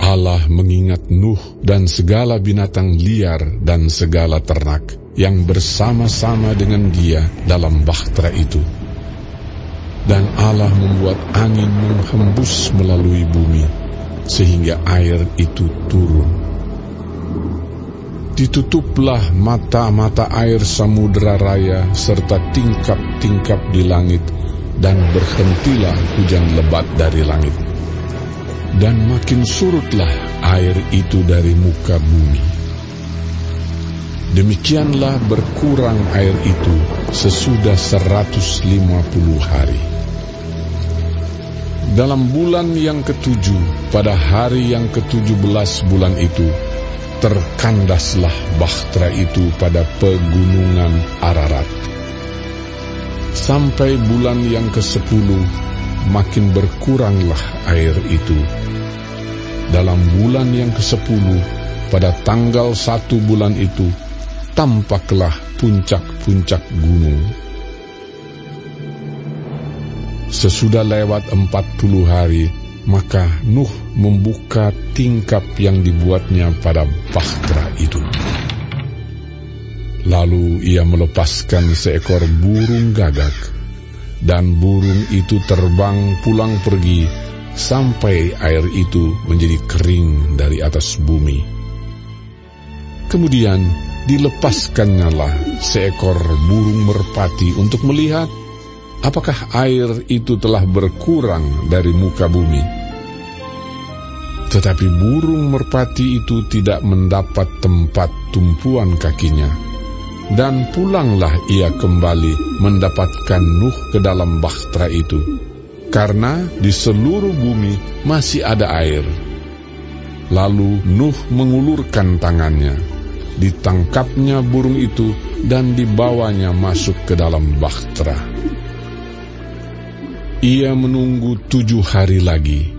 Allah mengingat Nuh dan segala binatang liar dan segala ternak yang bersama-sama dengan dia dalam bahtera itu. Dan Allah membuat angin menghembus melalui bumi, sehingga air itu turun. Ditutuplah mata-mata air samudera raya serta tingkap-tingkap di langit, dan berhentilah hujan lebat dari langit dan makin surutlah air itu dari muka bumi. Demikianlah berkurang air itu sesudah 150 hari. Dalam bulan yang ketujuh, pada hari yang ketujuh belas bulan itu, terkandaslah bahtera itu pada pegunungan Ararat. Sampai bulan yang ke-10, makin berkuranglah air itu dalam bulan yang ke-10 pada tanggal satu bulan itu tampaklah puncak-puncak gunung. Sesudah lewat empat puluh hari, maka Nuh membuka tingkap yang dibuatnya pada bahtera itu. Lalu ia melepaskan seekor burung gagak, dan burung itu terbang pulang pergi sampai air itu menjadi kering dari atas bumi. Kemudian dilepaskannyalah seekor burung merpati untuk melihat apakah air itu telah berkurang dari muka bumi. Tetapi burung merpati itu tidak mendapat tempat tumpuan kakinya, dan pulanglah ia kembali mendapatkan Nuh ke dalam bahtera itu karena di seluruh bumi masih ada air. Lalu Nuh mengulurkan tangannya, ditangkapnya burung itu dan dibawanya masuk ke dalam bahtera. Ia menunggu tujuh hari lagi,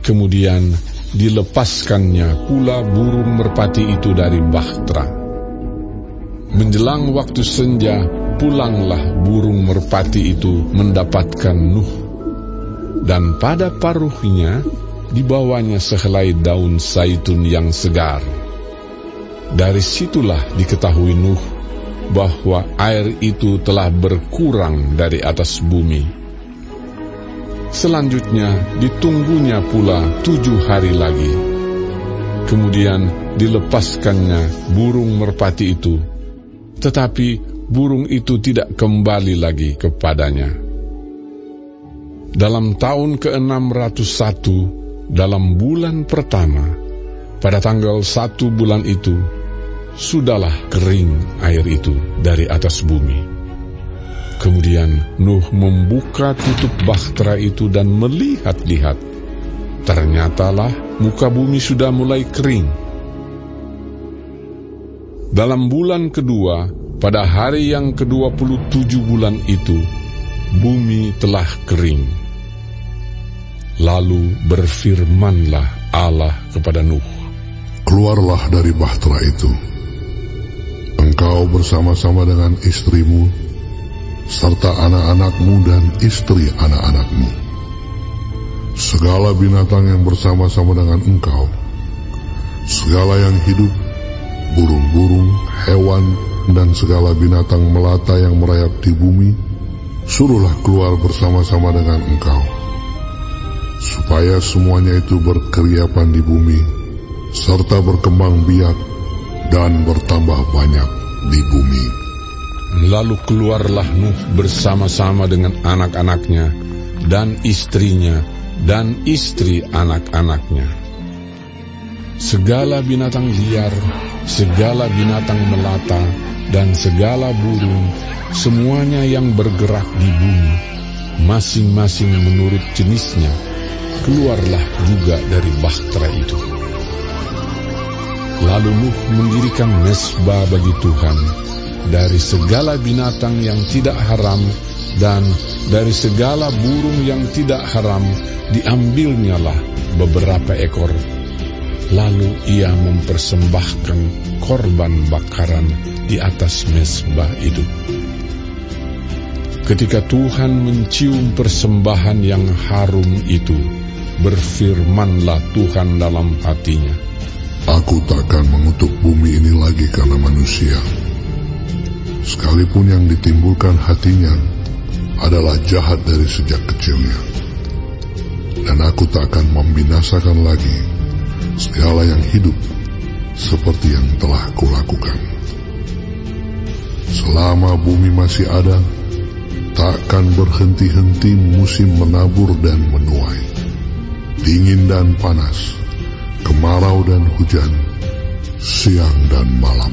kemudian dilepaskannya pula burung merpati itu dari bahtera. Menjelang waktu senja, pulanglah burung merpati itu mendapatkan Nuh dan pada paruhnya dibawanya sehelai daun zaitun yang segar. Dari situlah diketahui Nuh bahwa air itu telah berkurang dari atas bumi. Selanjutnya ditunggunya pula tujuh hari lagi. Kemudian dilepaskannya burung merpati itu, tetapi burung itu tidak kembali lagi kepadanya. Dalam tahun ke-601, dalam bulan pertama, pada tanggal satu bulan itu, sudahlah kering air itu dari atas bumi. Kemudian Nuh membuka tutup bahtera itu dan melihat-lihat. Ternyatalah muka bumi sudah mulai kering. Dalam bulan kedua, pada hari yang ke-27 bulan itu, bumi telah kering Lalu berfirmanlah Allah kepada Nuh. Keluarlah dari bahtera itu. Engkau bersama-sama dengan istrimu, serta anak-anakmu dan istri anak-anakmu. Segala binatang yang bersama-sama dengan engkau, segala yang hidup, burung-burung, hewan, dan segala binatang melata yang merayap di bumi, suruhlah keluar bersama-sama dengan engkau supaya semuanya itu berkeriapan di bumi, serta berkembang biak dan bertambah banyak di bumi. Lalu keluarlah Nuh bersama-sama dengan anak-anaknya dan istrinya dan istri anak-anaknya. Segala binatang liar, segala binatang melata, dan segala burung, semuanya yang bergerak di bumi, masing-masing menurut jenisnya, keluarlah juga dari bahtera itu. Lalu Nuh mendirikan mesbah bagi Tuhan dari segala binatang yang tidak haram dan dari segala burung yang tidak haram diambilnyalah beberapa ekor. Lalu ia mempersembahkan korban bakaran di atas mesbah itu. Ketika Tuhan mencium persembahan yang harum itu, berfirmanlah Tuhan dalam hatinya. Aku takkan mengutuk bumi ini lagi karena manusia. Sekalipun yang ditimbulkan hatinya adalah jahat dari sejak kecilnya. Dan aku tak akan membinasakan lagi segala yang hidup seperti yang telah kulakukan. Selama bumi masih ada, takkan berhenti-henti musim menabur dan menuai. Dingin dan panas, kemarau dan hujan, siang dan malam.